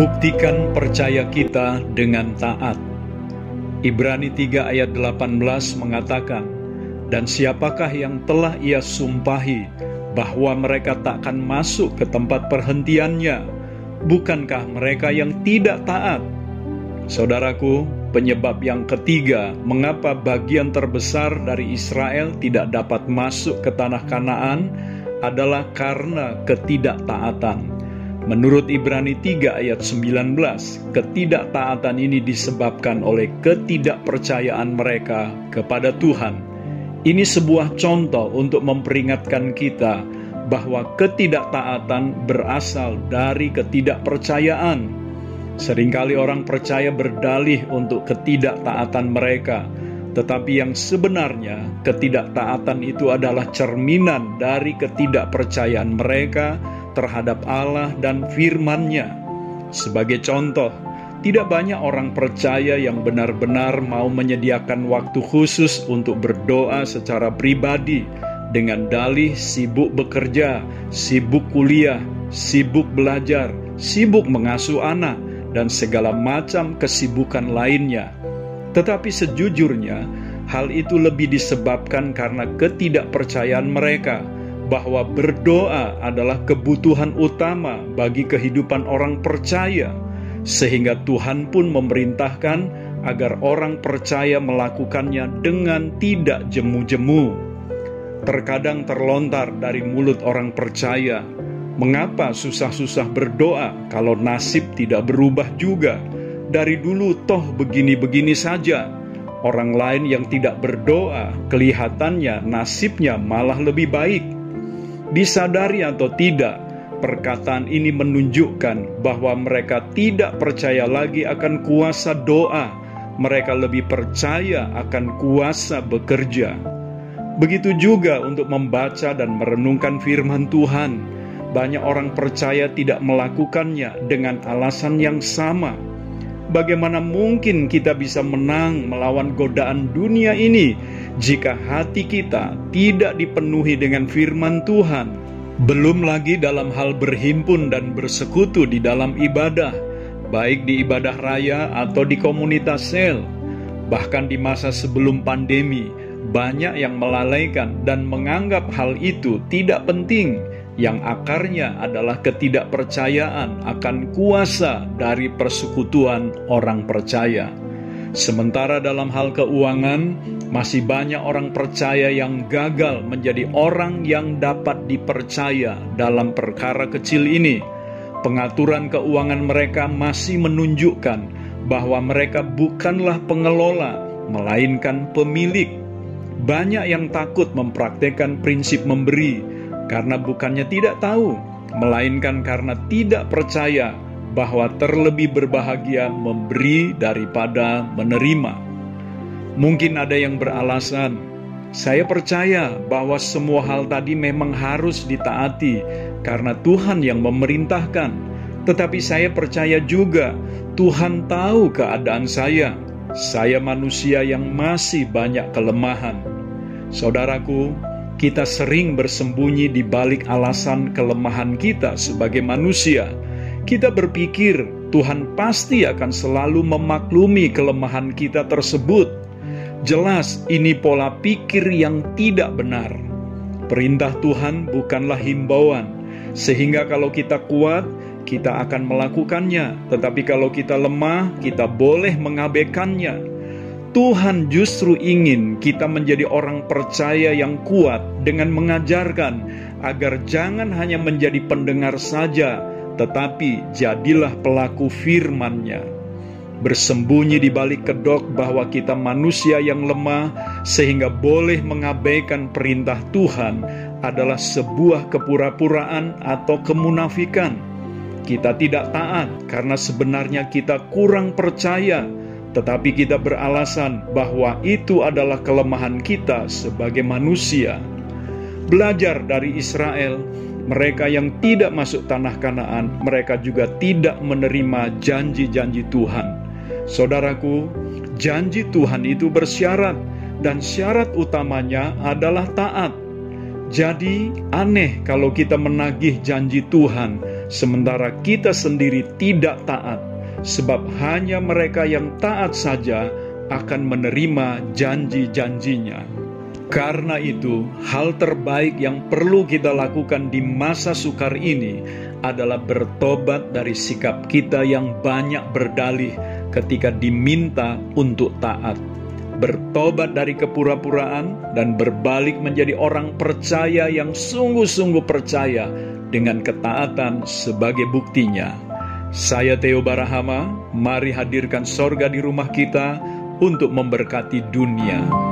Buktikan percaya kita dengan taat. Ibrani 3 ayat 18 mengatakan, Dan siapakah yang telah ia sumpahi bahwa mereka takkan masuk ke tempat perhentiannya? Bukankah mereka yang tidak taat? Saudaraku, penyebab yang ketiga mengapa bagian terbesar dari Israel tidak dapat masuk ke tanah Kanaan adalah karena ketidaktaatan. Menurut Ibrani 3 ayat 19, ketidaktaatan ini disebabkan oleh ketidakpercayaan mereka kepada Tuhan. Ini sebuah contoh untuk memperingatkan kita bahwa ketidaktaatan berasal dari ketidakpercayaan. Seringkali orang percaya berdalih untuk ketidaktaatan mereka, tetapi yang sebenarnya ketidaktaatan itu adalah cerminan dari ketidakpercayaan mereka terhadap Allah dan firman-Nya. Sebagai contoh, tidak banyak orang percaya yang benar-benar mau menyediakan waktu khusus untuk berdoa secara pribadi dengan dalih sibuk bekerja, sibuk kuliah, sibuk belajar, sibuk mengasuh anak, dan segala macam kesibukan lainnya. Tetapi sejujurnya, hal itu lebih disebabkan karena ketidakpercayaan mereka bahwa berdoa adalah kebutuhan utama bagi kehidupan orang percaya, sehingga Tuhan pun memerintahkan agar orang percaya melakukannya dengan tidak jemu-jemu. Terkadang terlontar dari mulut orang percaya, "Mengapa susah-susah berdoa kalau nasib tidak berubah juga? Dari dulu toh begini-begini saja." Orang lain yang tidak berdoa, kelihatannya nasibnya malah lebih baik Disadari atau tidak, perkataan ini menunjukkan bahwa mereka tidak percaya lagi akan kuasa doa. Mereka lebih percaya akan kuasa bekerja. Begitu juga untuk membaca dan merenungkan firman Tuhan. Banyak orang percaya tidak melakukannya dengan alasan yang sama. Bagaimana mungkin kita bisa menang melawan godaan dunia ini jika hati kita tidak dipenuhi dengan firman Tuhan, belum lagi dalam hal berhimpun dan bersekutu di dalam ibadah, baik di ibadah raya atau di komunitas sel. Bahkan di masa sebelum pandemi, banyak yang melalaikan dan menganggap hal itu tidak penting, yang akarnya adalah ketidakpercayaan akan kuasa dari persekutuan orang percaya. Sementara dalam hal keuangan, masih banyak orang percaya yang gagal menjadi orang yang dapat dipercaya dalam perkara kecil ini. Pengaturan keuangan mereka masih menunjukkan bahwa mereka bukanlah pengelola, melainkan pemilik. Banyak yang takut mempraktekkan prinsip memberi karena bukannya tidak tahu, melainkan karena tidak percaya bahwa terlebih berbahagia memberi daripada menerima. Mungkin ada yang beralasan, "Saya percaya bahwa semua hal tadi memang harus ditaati karena Tuhan yang memerintahkan, tetapi saya percaya juga Tuhan tahu keadaan saya. Saya manusia yang masih banyak kelemahan." Saudaraku, kita sering bersembunyi di balik alasan kelemahan kita sebagai manusia kita berpikir Tuhan pasti akan selalu memaklumi kelemahan kita tersebut. Jelas, ini pola pikir yang tidak benar. Perintah Tuhan bukanlah himbauan, sehingga kalau kita kuat, kita akan melakukannya, tetapi kalau kita lemah, kita boleh mengabaikannya. Tuhan justru ingin kita menjadi orang percaya yang kuat dengan mengajarkan agar jangan hanya menjadi pendengar saja, tetapi jadilah pelaku firman-Nya. Bersembunyi di balik kedok bahwa kita manusia yang lemah sehingga boleh mengabaikan perintah Tuhan adalah sebuah kepura-puraan atau kemunafikan. Kita tidak taat karena sebenarnya kita kurang percaya, tetapi kita beralasan bahwa itu adalah kelemahan kita sebagai manusia. Belajar dari Israel, mereka yang tidak masuk tanah Kanaan, mereka juga tidak menerima janji-janji Tuhan. Saudaraku, janji Tuhan itu bersyarat, dan syarat utamanya adalah taat. Jadi, aneh kalau kita menagih janji Tuhan, sementara kita sendiri tidak taat, sebab hanya mereka yang taat saja akan menerima janji-janjinya. Karena itu, hal terbaik yang perlu kita lakukan di masa sukar ini adalah bertobat dari sikap kita yang banyak berdalih ketika diminta untuk taat. Bertobat dari kepura-puraan dan berbalik menjadi orang percaya yang sungguh-sungguh percaya dengan ketaatan sebagai buktinya. Saya Theo Barahama, mari hadirkan sorga di rumah kita untuk memberkati dunia.